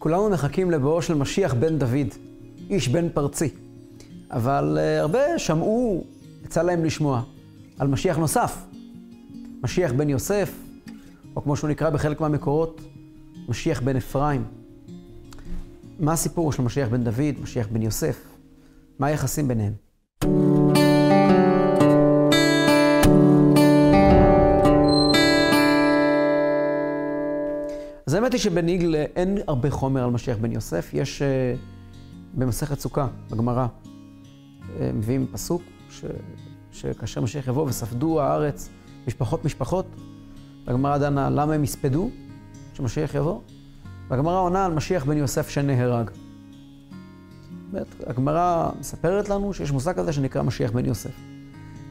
כולנו מחכים לבואו של משיח בן דוד, איש בן פרצי. אבל uh, הרבה שמעו, יצא להם לשמוע, על משיח נוסף, משיח בן יוסף, או כמו שהוא נקרא בחלק מהמקורות, משיח בן אפרים. מה הסיפור של משיח בן דוד, משיח בן יוסף? מה היחסים ביניהם? אז האמת היא שבניגל אין הרבה חומר על משיח בן יוסף. יש uh, במסכת סוכה, בגמרא, uh, מביאים פסוק, ש, שכאשר משיח יבוא וספדו הארץ משפחות משפחות, הגמרא דנה למה הם יספדו כשמשיח יבוא, והגמרא עונה על משיח בן יוסף שנהרג. הגמרא מספרת לנו שיש מושג כזה שנקרא משיח בן יוסף.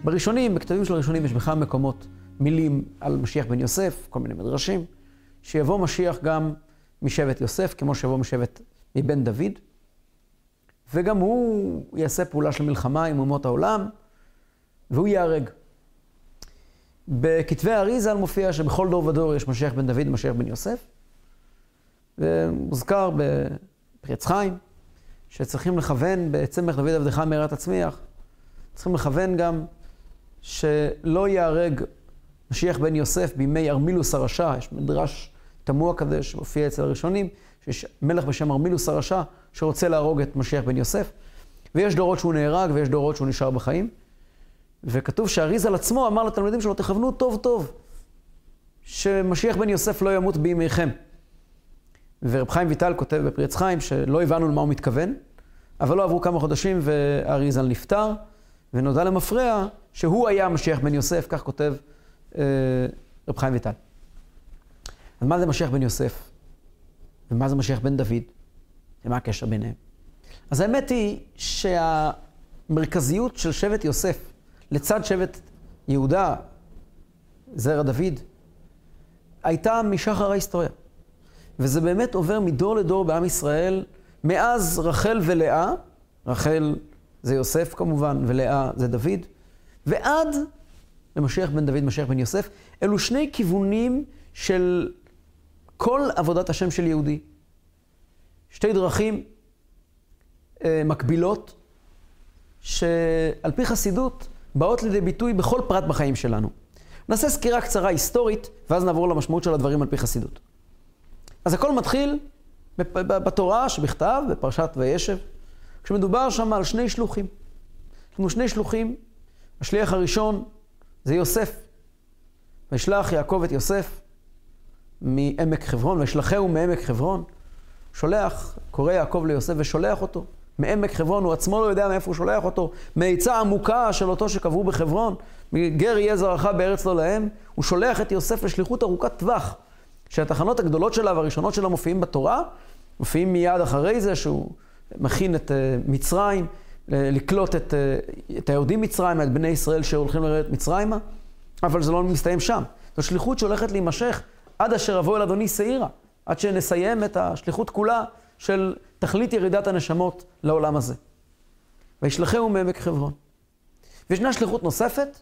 בראשונים, בכתבים של הראשונים, יש בכמה מקומות מילים על משיח בן יוסף, כל מיני מדרשים. שיבוא משיח גם משבט יוסף, כמו שיבוא משבט מבן דוד, וגם הוא יעשה פעולה של מלחמה עם אומות העולם, והוא ייהרג. בכתבי האריזל מופיע שבכל דור ודור יש משיח בן דוד ומשיח בן יוסף. ומוזכר בפרי חיים, שצריכים לכוון בצמח דוד עבדך מהרה תצמיח, צריכים לכוון גם שלא ייהרג משיח בן יוסף בימי ארמילוס הרשע, יש מדרש תמוה כזה שמופיע אצל הראשונים, שיש מלך בשם ארמילוס הרשע שרוצה להרוג את משיח בן יוסף. ויש דורות שהוא נהרג ויש דורות שהוא נשאר בחיים. וכתוב שאריזל עצמו אמר לתלמידים שלו, תכוונו טוב טוב, שמשיח בן יוסף לא ימות בימיכם. ורב חיים ויטל כותב בפרי עץ חיים שלא הבנו למה הוא מתכוון, אבל לא עברו כמה חודשים ואריזל נפטר, ונודע למפרע שהוא היה משיח בן יוסף, כך כותב אה, רב חיים ויטל. אז מה זה משיח בן יוסף? ומה זה משיח בן דוד? ומה הקשר ביניהם? אז האמת היא שהמרכזיות של שבט יוסף לצד שבט יהודה, זרע דוד, הייתה משחר ההיסטוריה. וזה באמת עובר מדור לדור בעם ישראל, מאז רחל ולאה, רחל זה יוסף כמובן, ולאה זה דוד, ועד למשיח בן דוד, משיח בן יוסף. אלו שני כיוונים של כל עבודת השם של יהודי. שתי דרכים אה, מקבילות, שעל פי חסידות באות לידי ביטוי בכל פרט בחיים שלנו. נעשה סקירה קצרה היסטורית, ואז נעבור למשמעות של הדברים על פי חסידות. אז הכל מתחיל בתורה שבכתב, בפרשת וישב, כשמדובר שם על שני שלוחים. יש לנו שני שלוחים, השליח הראשון זה יוסף. וישלח יעקב את יוסף מעמק חברון, וישלחהו מעמק חברון. שולח, קורא יעקב ליוסף ושולח אותו. מעמק חברון, הוא עצמו לא יודע מאיפה הוא שולח אותו, מעצה עמוקה של אותו שקברו בחברון, מגר יהיה זרעך בארץ לא להם, הוא שולח את יוסף לשליחות ארוכת טווח, שהתחנות הגדולות שלה והראשונות שלה מופיעים בתורה, מופיעים מיד אחרי זה שהוא מכין את uh, מצרים, לקלוט את, uh, את היהודים מצרימה, את בני ישראל שהולכים לרדת מצרימה, אבל זה לא מסתיים שם. זו שליחות שהולכת להימשך עד אשר אבוא אל אדוני שעירה, עד שנסיים את השליחות כולה של תכלית ירידת הנשמות לעולם הזה. וישלחהו מעמק חברון. וישנה שליחות נוספת,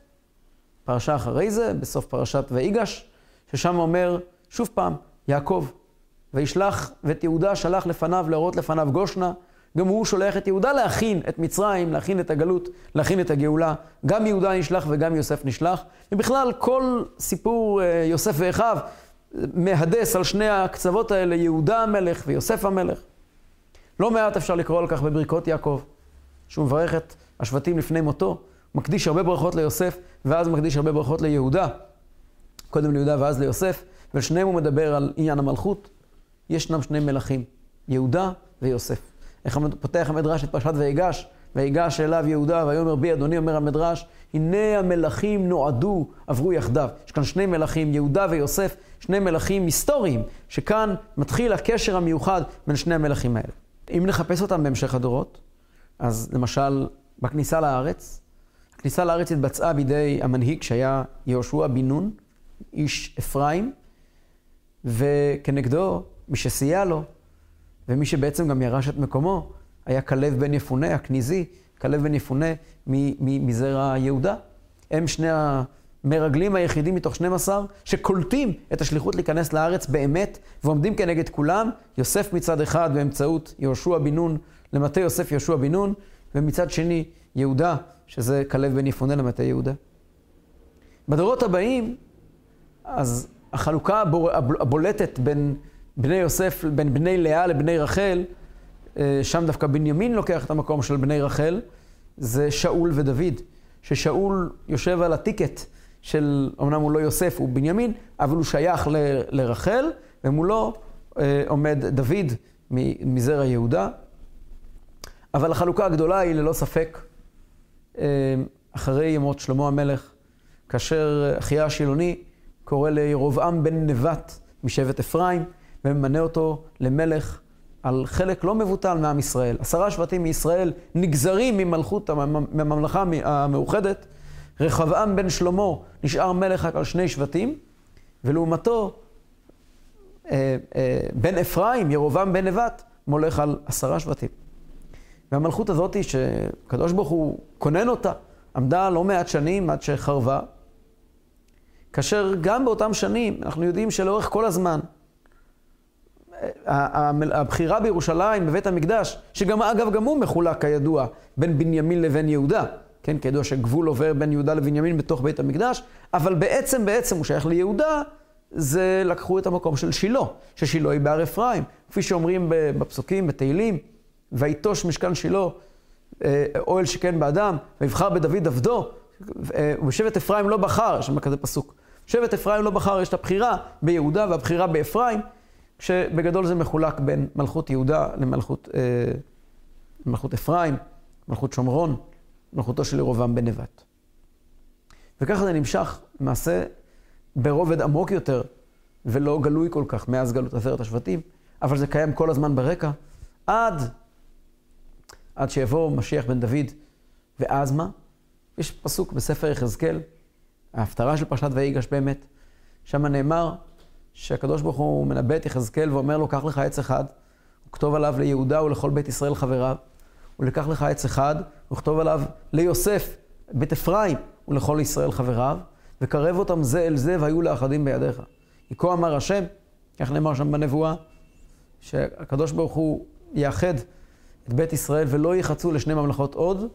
פרשה אחרי זה, בסוף פרשת ויגש, ששם אומר, שוב פעם, יעקב, וישלח, ואת יהודה שלח לפניו להורות לפניו גושנה, גם הוא שולח את יהודה להכין את מצרים, להכין את הגלות, להכין את הגאולה. גם יהודה נשלח וגם יוסף נשלח. ובכלל, כל סיפור אה, יוסף ואחיו מהדס על שני הקצוות האלה, יהודה המלך ויוסף המלך. לא מעט אפשר לקרוא על כך בברכות יעקב, שהוא מברך את השבטים לפני מותו, מקדיש הרבה ברכות ליוסף, ואז מקדיש הרבה ברכות ליהודה. קודם ליהודה ואז ליוסף, ולשניהם הוא מדבר על עניין המלכות. ישנם שני מלכים, יהודה ויוסף. איך פותח המדרש את פרשת ויגש, ויגש אליו יהודה, ויאמר בי אדוני, אומר המדרש, הנה המלכים נועדו, עברו יחדיו. יש כאן שני מלכים, יהודה ויוסף, שני מלכים היסטוריים, שכאן מתחיל הקשר המיוחד בין שני המלכים האלה. אם נחפש אותם בהמשך הדורות, אז למשל, בכניסה לארץ, הכניסה לארץ התבצעה בידי המנהיג שהיה יהושע בן נון, איש אפרים, וכנגדו, מי שסייע לו, ומי שבעצם גם ירש את מקומו, היה כלב בן יפונה, הכניזי, כלב בן יפונה מזרע יהודה. הם שני המרגלים היחידים מתוך 12 שקולטים את השליחות להיכנס לארץ באמת ועומדים כנגד כולם, יוסף מצד אחד באמצעות יהושע בן נון למטה יוסף יהושע בן נון, ומצד שני יהודה, שזה כלב בן יפונה למטה יהודה. בדורות הבאים, אז החלוקה הבולטת בין בני יוסף, בין בני לאה לבני רחל, שם דווקא בנימין לוקח את המקום של בני רחל, זה שאול ודוד. ששאול יושב על הטיקט של, אמנם הוא לא יוסף, הוא בנימין, אבל הוא שייך ל, לרחל, ומולו אה, עומד דוד מזרע יהודה. אבל החלוקה הגדולה היא ללא ספק אה, אחרי ימות שלמה המלך, כאשר אחיה השילוני קורא לירובעם בן נבט משבט אפרים, וממנה אותו למלך על חלק לא מבוטל מעם ישראל. עשרה שבטים מישראל נגזרים ממלכות, מהממלכה המאוחדת. רחבעם בן שלמה נשאר מלך רק על שני שבטים, ולעומתו אה, אה, בן אפרים, ירובעם בן נבט, מולך על עשרה שבטים. והמלכות הזאת, שקדוש ברוך הוא כונן אותה, עמדה לא מעט שנים עד שחרבה, כאשר גם באותם שנים אנחנו יודעים שלאורך כל הזמן הבחירה בירושלים, בבית המקדש, שגם, אגב, גם הוא מחולק, כידוע, בין בנימין לבין יהודה. כן, כידוע שגבול עובר בין יהודה לבנימין בתוך בית המקדש, אבל בעצם, בעצם הוא שייך ליהודה, זה לקחו את המקום של שילה, ששילה היא בהר אפרים. כפי שאומרים בפסוקים, בתהילים, ויטוש משכן שילה, אה, אוהל שכן באדם, ויבחר בדוד עבדו, אה, ובשבט אפרים לא בחר, יש שם כזה פסוק. שבט אפרים לא בחר, יש את הבחירה ביהודה והבחירה באפרים. שבגדול זה מחולק בין מלכות יהודה למלכות, אה, מלכות אפרים, מלכות שומרון, מלכותו של ירובעם בן נבט. וככה זה נמשך למעשה ברובד עמוק יותר, ולא גלוי כל כך מאז גלות עשרת השבטים, אבל זה קיים כל הזמן ברקע, עד, עד שיבוא משיח בן דוד, ואז מה? יש פסוק בספר יחזקאל, ההפטרה של פרשת ויגש באמת, שם נאמר, שהקדוש ברוך הוא מנבא את יחזקאל ואומר לו, קח לך עץ אחד, וכתוב עליו ליהודה ולכל בית ישראל חבריו, ולקח לך עץ אחד, וכתוב עליו ליוסף, בית אפרים, ולכל ישראל חבריו, וקרב אותם זה אל זה, והיו לאחדים בידיך. כי כה אמר השם, כך נאמר שם בנבואה, שהקדוש ברוך הוא יאחד את בית ישראל ולא יחצו לשני ממלכות עוד,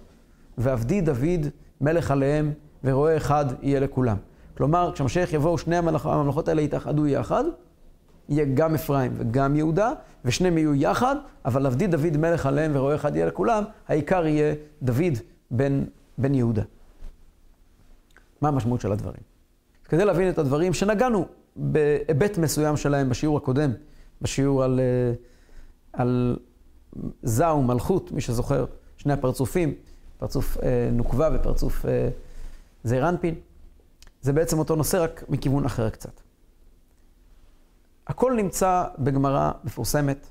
ועבדי דוד מלך עליהם, ורועה אחד יהיה לכולם. כלומר, כשמשיח יבואו, שני הממלכות האלה יתאחדו יחד, יהיה גם אפרים וגם יהודה, ושניהם יהיו יחד, אבל עבדי דוד מלך עליהם ורואה אחד יהיה לכולם, העיקר יהיה דוד בן, בן יהודה. מה המשמעות של הדברים? כדי להבין את הדברים שנגענו בהיבט מסוים שלהם בשיעור הקודם, בשיעור על, אה, על זע ומלכות, מי שזוכר, שני הפרצופים, פרצוף אה, נוקבה ופרצוף אה, זעירנפין. זה בעצם אותו נושא, רק מכיוון אחר קצת. הכל נמצא בגמרא מפורסמת,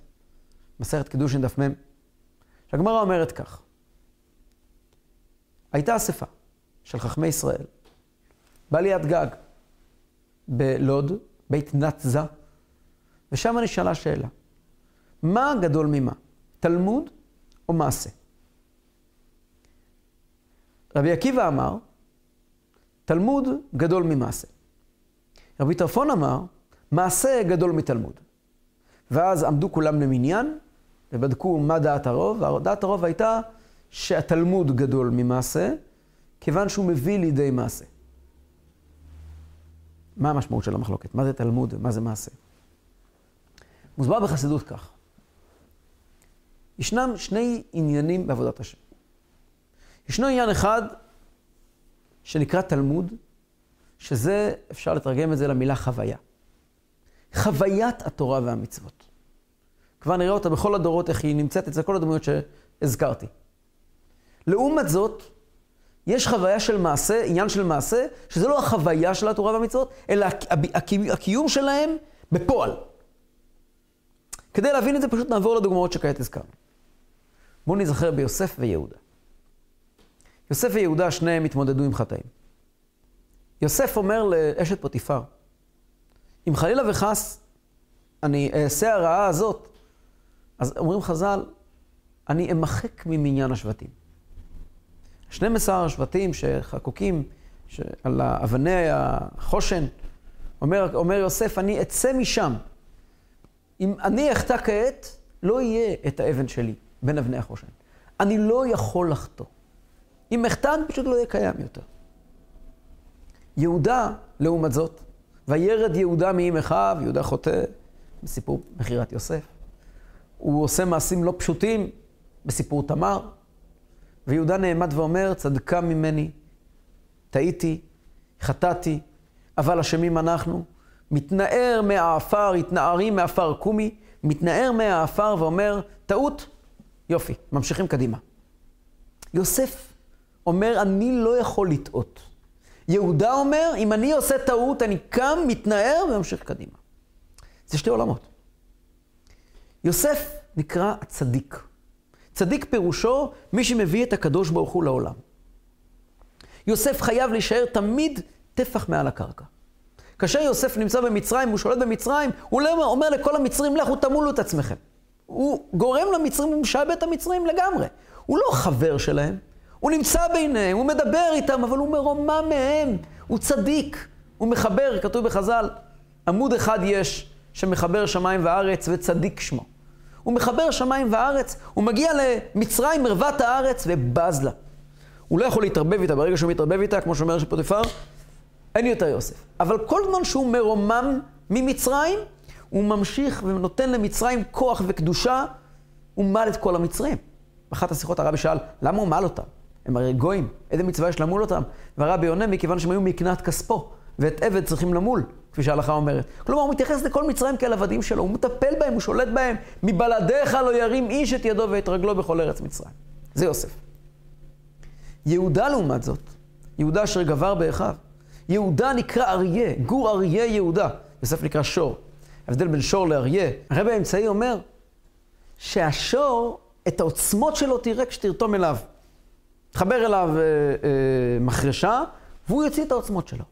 מסכת קידושין דף מ', שהגמרא אומרת כך: הייתה אספה של חכמי ישראל בעליית גג בלוד, בית נתזה, ושם נשאלה שאלה, מה גדול ממה, תלמוד או מעשה? רבי עקיבא אמר, תלמוד גדול ממעשה. רבי טרפון אמר, מעשה גדול מתלמוד. ואז עמדו כולם למניין, ובדקו מה דעת הרוב, ודעת הרוב הייתה שהתלמוד גדול ממעשה, כיוון שהוא מביא לידי מעשה. מה המשמעות של המחלוקת? מה זה תלמוד ומה זה מעשה? מוסבר בחסידות כך. ישנם שני עניינים בעבודת השם. ישנו עניין אחד שנקרא תלמוד, שזה, אפשר לתרגם את זה למילה חוויה. חוויית התורה והמצוות. כבר נראה אותה בכל הדורות, איך היא נמצאת אצל כל הדמויות שהזכרתי. לעומת זאת, יש חוויה של מעשה, עניין של מעשה, שזה לא החוויה של התורה והמצוות, אלא הקיום שלהם בפועל. כדי להבין את זה, פשוט נעבור לדוגמאות שכעת הזכרנו. בואו נזכר ביוסף ויהודה. יוסף ויהודה, שניהם התמודדו עם חטאים. יוסף אומר לאשת פוטיפר, אם חלילה וחס אני אעשה הרעה הזאת, אז אומרים חז"ל, אני אמחק ממניין השבטים. 12 השבטים שחקוקים, על אבני החושן, אומר, אומר יוסף, אני אצא משם. אם אני אחטא כעת, לא יהיה את האבן שלי בין אבני החושן. אני לא יכול לחטוא. אם אני פשוט לא יהיה קיים יותר. יהודה, לעומת זאת, וירד יהודה מאם אחיו, יהודה חוטא, בסיפור מכירת יוסף. הוא עושה מעשים לא פשוטים בסיפור תמר, ויהודה נעמד ואומר, צדקה ממני, טעיתי, חטאתי, אבל אשמים אנחנו. מתנער מהעפר, התנערים מעפר קומי, מתנער מהעפר ואומר, טעות, יופי, ממשיכים קדימה. יוסף אומר, אני לא יכול לטעות. יהודה אומר, אם אני עושה טעות, אני קם, מתנער וממשיך קדימה. זה שתי עולמות. יוסף נקרא הצדיק. צדיק פירושו מי שמביא את הקדוש ברוך הוא לעולם. יוסף חייב להישאר תמיד טפח מעל הקרקע. כאשר יוסף נמצא במצרים, הוא שולט במצרים, הוא לא אומר לכל המצרים, לכו תמולו את עצמכם. הוא גורם למצרים, הוא משעבד את המצרים לגמרי. הוא לא חבר שלהם, הוא נמצא ביניהם, הוא מדבר איתם, אבל הוא מרומם מהם, הוא צדיק, הוא מחבר, כתוב בחז"ל, עמוד אחד יש שמחבר שמיים וארץ וצדיק שמו. הוא מחבר שמיים וארץ, הוא מגיע למצרים, מרוות הארץ, ובז לה. הוא לא יכול להתערבב איתה, ברגע שהוא מתערבב איתה, כמו שאומר שפוטיפר, אין יותר יוסף. אבל כל זמן שהוא מרומם ממצרים, הוא ממשיך ונותן למצרים כוח וקדושה, הוא מל את כל המצרים. באחת השיחות הרבי שאל, למה הוא מל אותם? הם הרי גויים, איזה מצווה יש למול אותם? והרבי עונה, מכיוון שהם היו מקנת כספו, ואת עבד צריכים למול, כפי שההלכה אומרת. כלומר, הוא מתייחס לכל מצרים כאל עבדים שלו, הוא מטפל בהם, הוא שולט בהם. מבלעדיך לא ירים איש את ידו ואת רגלו בכל ארץ מצרים. זה יוסף. יהודה לעומת זאת, יהודה אשר גבר באחיו. יהודה נקרא אריה, גור אריה יהודה. יוסף נקרא שור. ההבדל בין שור לאריה. הרבי האמצעי אומר שהשור, את העוצמות שלו תראה כשתרתום אליו. תחבר אליו אה, אה, מחרשה, והוא יוציא את העוצמות שלו.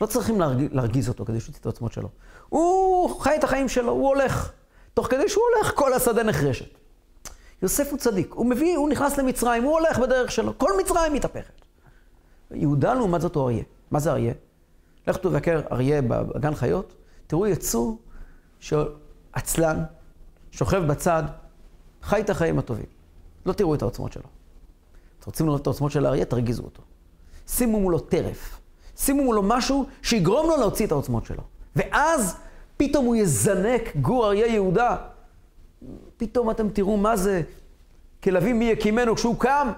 לא צריכים להרגיז, להרגיז אותו כדי שהוא יוציא את העוצמות שלו. הוא חי את החיים שלו, הוא הולך. תוך כדי שהוא הולך, כל השדה נחרשת. יוסף הוא צדיק, הוא מביא, הוא נכנס למצרים, הוא הולך בדרך שלו, כל מצרים מתהפכת. יהודה לעומת זאת הוא אריה. מה זה אריה? לכו תבקר אריה בגן חיות, תראו יצור שעצלן, שוכב בצד, חי את החיים הטובים. לא תראו את העוצמות שלו. אתם רוצים לראות את העוצמות של האריה, תרגיזו אותו. שימו מולו טרף. שימו מולו משהו שיגרום לו להוציא את העוצמות שלו. ואז פתאום הוא יזנק, גור אריה יהודה. פתאום אתם תראו מה זה כלבים מי יקימנו כשהוא קם.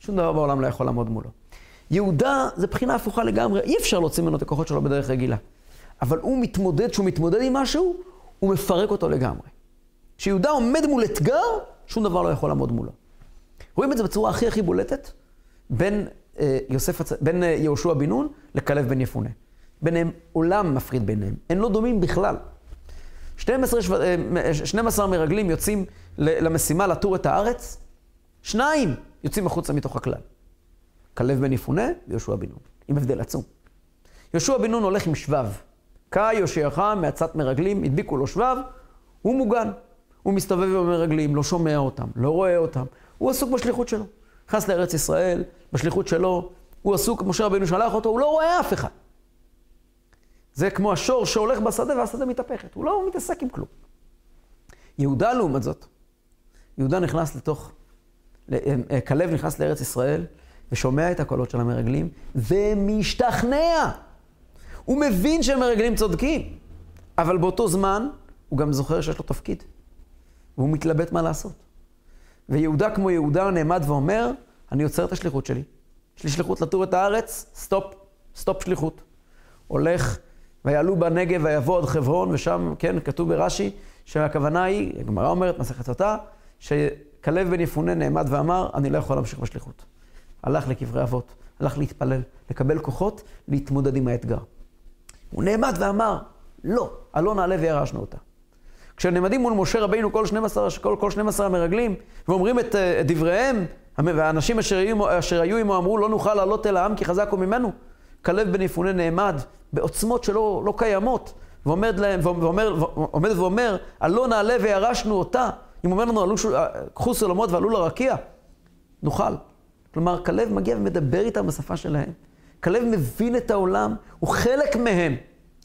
שום דבר בעולם לא יכול לעמוד מולו. יהודה זה בחינה הפוכה לגמרי, אי אפשר להוציא ממנו את הכוחות שלו בדרך רגילה. אבל הוא מתמודד, כשהוא מתמודד עם משהו, הוא מפרק אותו לגמרי. כשיהודה עומד מול אתגר, שום דבר לא יכול לעמוד מולו. רואים את זה בצורה הכי הכי בולטת בין, אה, יוסף, בין אה, יהושע בן נון לכלב בן יפונה. ביניהם עולם מפריד ביניהם, הם לא דומים בכלל. 12, 12 אה, מרגלים יוצאים למשימה לטור את הארץ, שניים יוצאים החוצה מתוך הכלל. כלב בן יפונה ויהושע בן נון, עם הבדל עצום. יהושע בן נון הולך עם שבב. קא יושיעך מעצת מרגלים, הדביקו לו שבב, הוא מוגן. הוא מסתובב עם המרגלים, לא שומע אותם, לא רואה אותם. הוא עסוק בשליחות שלו. נכנס לארץ ישראל, בשליחות שלו, הוא עסוק, משה רבינו שלח אותו, הוא לא רואה אף אחד. זה כמו השור שהולך בשדה והשדה מתהפכת, הוא לא מתעסק עם כלום. יהודה לעומת זאת, יהודה נכנס לתוך, אה, אה, כלב נכנס לארץ ישראל, ושומע את הקולות של המרגלים, ומשתכנע. הוא מבין שהמרגלים צודקים, אבל באותו זמן הוא גם זוכר שיש לו תפקיד, והוא מתלבט מה לעשות. ויהודה כמו יהודה נעמד ואומר, אני עוצר את השליחות שלי. יש לי שליחות לתור את הארץ, stop, stop שליחות. הולך, ויעלו בנגב ויבוא עד חברון, ושם, כן, כתוב ברש"י, שהכוונה היא, הגמרא אומרת, מסכת סוטה, שכלב בן יפונה נעמד ואמר, אני לא יכול להמשיך בשליחות. הלך לקברי אבות, הלך להתפלל, לקבל כוחות, להתמודד עם האתגר. הוא נעמד ואמר, לא, הלא נעלה וירשנו אותה. כשנעמדים מול משה רבינו כל 12, כל, כל 12 המרגלים, ואומרים את, את דבריהם, והאנשים אשר היו, אשר היו עמו אמרו, לא נוכל לעלות אל העם כי חזק הוא ממנו. כלב בן יפונה נעמד בעוצמות שלא לא קיימות, ועומד להם, ואומר, ועומד ואומר, הלא נעלה וירשנו אותה. אם אומר לנו, קחו סולמות ועלו לרקיע, נוכל. כלומר, כלב מגיע ומדבר איתם בשפה שלהם, כלב מבין את העולם, הוא חלק מהם,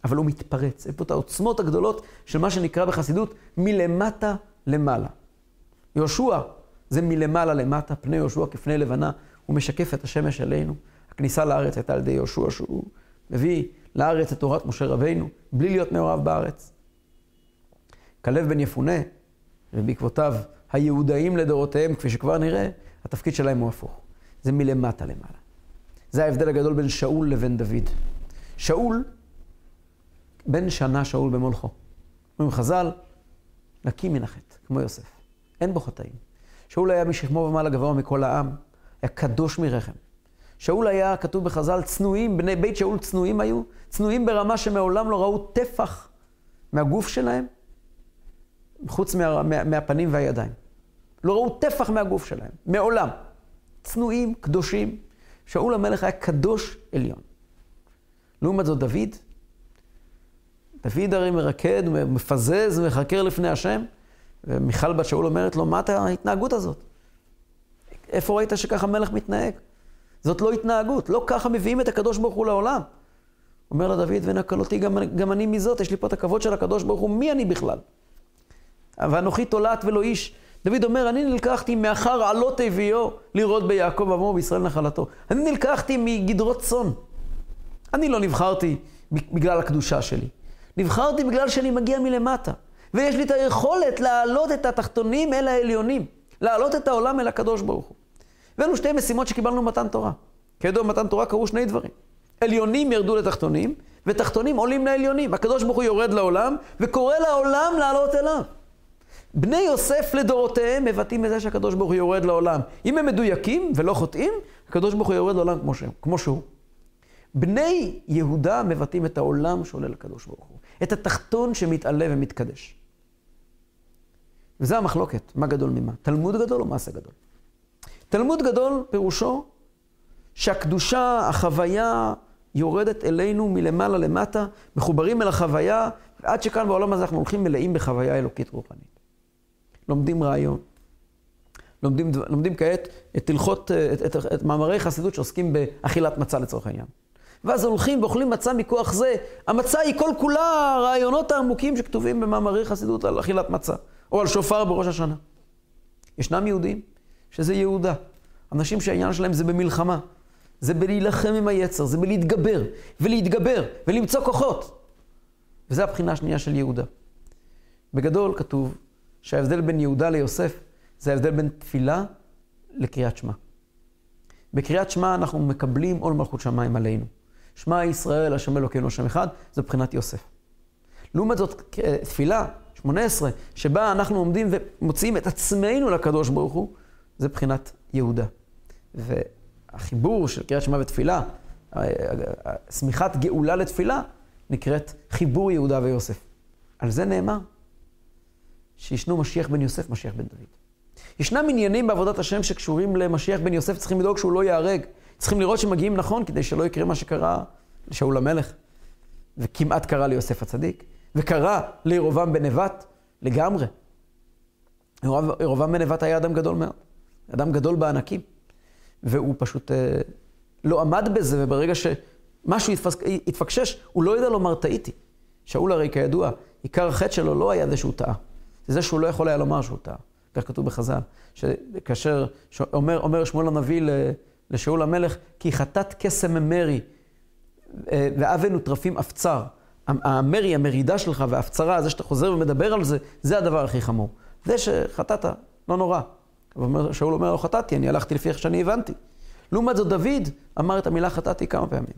אבל הוא מתפרץ. יש פה את העוצמות הגדולות של מה שנקרא בחסידות מלמטה למעלה. יהושע זה מלמעלה למטה, פני יהושע כפני לבנה, הוא משקף את השמש עלינו. הכניסה לארץ הייתה על ידי יהושע, שהוא מביא לארץ את תורת משה רבינו, בלי להיות מעורב בארץ. כלב בן יפונה, ובעקבותיו היהודאים לדורותיהם, כפי שכבר נראה, התפקיד שלהם הוא הפוך. זה מלמטה למעלה. זה ההבדל הגדול בין שאול לבין דוד. שאול, בן שנה שאול במולכו. אומרים חז"ל, נקי מן החטא, כמו יוסף. אין בו חטאים. שאול היה משכמו ומעלה גבוה מכל העם, היה קדוש מרחם. שאול היה, כתוב בחז"ל, צנועים, בני בית שאול צנועים היו, צנועים ברמה שמעולם לא ראו טפח מהגוף שלהם, חוץ מה, מה, מהפנים והידיים. לא ראו טפח מהגוף שלהם, מעולם. צנועים, קדושים. שאול המלך היה קדוש עליון. לעומת זאת דוד, דוד הרי מרקד, מפזז, מחקר לפני השם, ומיכל בת שאול אומרת לו, מה את ההתנהגות הזאת? איפה ראית שככה מלך מתנהג? זאת לא התנהגות, לא ככה מביאים את הקדוש ברוך הוא לעולם. אומר לה דוד, ונקל אותי גם, גם אני מזאת, יש לי פה את הכבוד של הקדוש ברוך הוא, מי אני בכלל? ואנוכי תולעת ולא איש. דוד אומר, אני נלקחתי מאחר עלות הביאו לראות ביעקב עמו בישראל נחלתו. אני נלקחתי מגדרות צאן. אני לא נבחרתי בגלל הקדושה שלי. נבחרתי בגלל שאני מגיע מלמטה. ויש לי את היכולת להעלות את התחתונים אל העליונים. להעלות את העולם אל הקדוש ברוך הוא. ואלו שתי משימות שקיבלנו במתן תורה. כידוע, במתן תורה קרו שני דברים. עליונים ירדו לתחתונים, ותחתונים עולים לעליונים. הקדוש ברוך הוא יורד לעולם, וקורא לעולם לעלות אליו. בני יוסף לדורותיהם מבטאים את זה שהקדוש ברוך הוא יורד לעולם. אם הם מדויקים ולא חוטאים, הקדוש ברוך הוא יורד לעולם כמו, ש... כמו שהוא. בני יהודה מבטאים את העולם שעולה לקדוש ברוך הוא. את התחתון שמתעלה ומתקדש. וזה המחלוקת, מה גדול ממה? תלמוד גדול או מעשה גדול? תלמוד גדול פירושו שהקדושה, החוויה, יורדת אלינו מלמעלה למטה, מחוברים אל החוויה, עד שכאן בעולם הזה אנחנו הולכים מלאים בחוויה אלוקית רוחנית. לומדים רעיון. לומדים, לומדים כעת את הלכות, את, את, את, את מאמרי חסידות שעוסקים באכילת מצה לצורך העניין. ואז הולכים ואוכלים מצה מכוח זה. המצה היא כל כולה הרעיונות העמוקים שכתובים במאמרי חסידות על אכילת מצה, או על שופר בראש השנה. ישנם יהודים שזה יהודה. אנשים שהעניין שלהם זה במלחמה. זה בלהילחם עם היצר, זה בלהתגבר, ולהתגבר, ולמצוא כוחות. וזו הבחינה השנייה של יהודה. בגדול כתוב שההבדל בין יהודה ליוסף זה ההבדל בין תפילה לקריאת שמע. בקריאת שמע אנחנו מקבלים עול מלכות שמיים עלינו. שמע ישראל, השם אלוקינו, השם אחד, זו בחינת יוסף. לעומת זאת, תפילה, 18, שבה אנחנו עומדים ומוציאים את עצמנו לקדוש ברוך הוא, זה בחינת יהודה. והחיבור של קריאת שמע ותפילה, שמיכת גאולה לתפילה, נקראת חיבור יהודה ויוסף. על זה נאמר שישנו משיח בן יוסף, משיח בן דוד. ישנם עניינים בעבודת השם שקשורים למשיח בן יוסף, צריכים לדאוג שהוא לא ייהרג. צריכים לראות שמגיעים נכון, כדי שלא יקרה מה שקרה לשאול המלך, וכמעט קרה ליוסף הצדיק, וקרה לירובעם בן נבט לגמרי. ירובעם בן נבט היה אדם גדול מאוד, אדם גדול בענקים, והוא פשוט אה, לא עמד בזה, וברגע שמשהו התפקשש, הוא לא ידע לומר טעיתי. שאול הרי כידוע, עיקר החטא שלו לא היה זה שהוא טעה, זה זה שהוא לא יכול היה לומר שהוא טעה. כך כתוב בחז"ל, שכאשר אומר, אומר שמואל הנביא לשאול המלך, כי חטאת קסם מרי, אה, ואבן וטרפים אפצר. המרי, המרידה שלך וההפצרה, זה שאתה חוזר ומדבר על זה, זה הדבר הכי חמור. זה שחטאת, לא נורא. שאול אומר, לא חטאתי, אני הלכתי לפי איך שאני הבנתי. לעומת זאת, דוד אמר את המילה חטאתי כמה פעמים.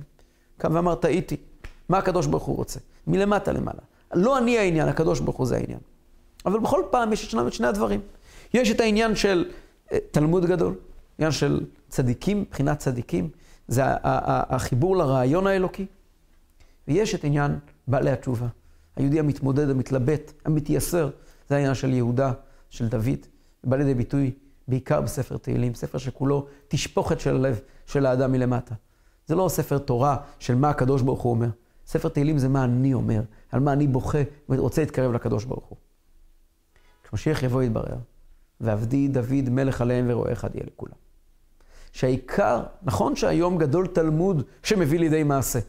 קם ואמר, טעיתי. מה הקדוש ברוך הוא רוצה? מלמטה למעלה. לא אני העניין, הקדוש ברוך הוא זה העניין. אבל בכל פעם יש את שני הדברים. יש את העניין של אה, תלמוד גדול, עניין של צדיקים, מבחינת צדיקים, זה החיבור לרעיון האלוקי. ויש את עניין בעלי התשובה. היהודי המתמודד, המתלבט, המתייסר, זה העניין של יהודה, של דוד, בא לידי ביטוי בעיקר בספר תהילים, ספר שכולו תשפוכת של הלב של האדם מלמטה. זה לא ספר תורה של מה הקדוש ברוך הוא אומר. ספר תהילים זה מה אני אומר, על מה אני בוכה ורוצה להתקרב לקדוש ברוך הוא. כשמשיח יבוא יתברר, ועבדי דוד מלך עליהם ורועה אחד יהיה לכולם. שהעיקר, נכון שהיום גדול תלמוד שמביא לידי מעשה.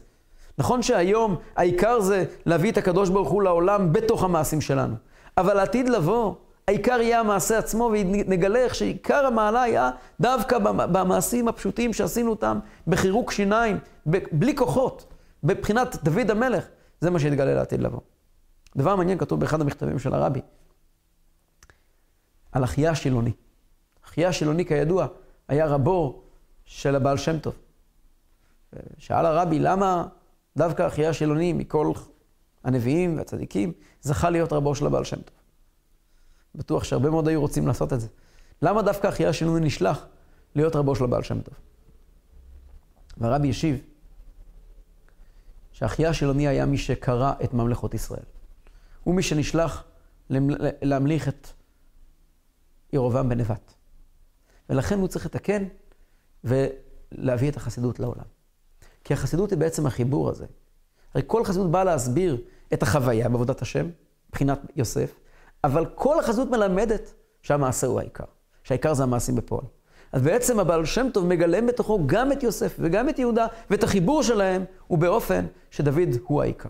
נכון שהיום העיקר זה להביא את הקדוש ברוך הוא לעולם בתוך המעשים שלנו. אבל לעתיד לבוא, העיקר יהיה המעשה עצמו, ונגלה איך שעיקר המעלה היה דווקא במעשים הפשוטים שעשינו אותם בחירוק שיניים, בלי כוחות, בבחינת דוד המלך. זה מה שיתגלה לעתיד לבוא. דבר מעניין כתוב באחד המכתבים של הרבי, על אחיה השילוני. אחיה השילוני, כידוע, היה רבו של הבעל שם טוב. שאל הרבי, למה דווקא אחיה השילוני מכל הנביאים והצדיקים זכה להיות רבו של הבעל שם טוב? בטוח שהרבה מאוד היו רוצים לעשות את זה. למה דווקא אחיה השילוני נשלח להיות רבו של הבעל שם טוב? והרבי השיב שאחיה השילוני היה מי שקרא את ממלכות ישראל. הוא מי שנשלח להמליך את ירובעם בנבט. ולכן הוא צריך לתקן ולהביא את החסידות לעולם. כי החסידות היא בעצם החיבור הזה. הרי כל חסידות באה להסביר את החוויה בעבודת השם, מבחינת יוסף, אבל כל החסידות מלמדת שהמעשה הוא העיקר, שהעיקר זה המעשים בפועל. אז בעצם הבעל שם טוב מגלם בתוכו גם את יוסף וגם את יהודה, ואת החיבור שלהם הוא באופן שדוד הוא העיקר.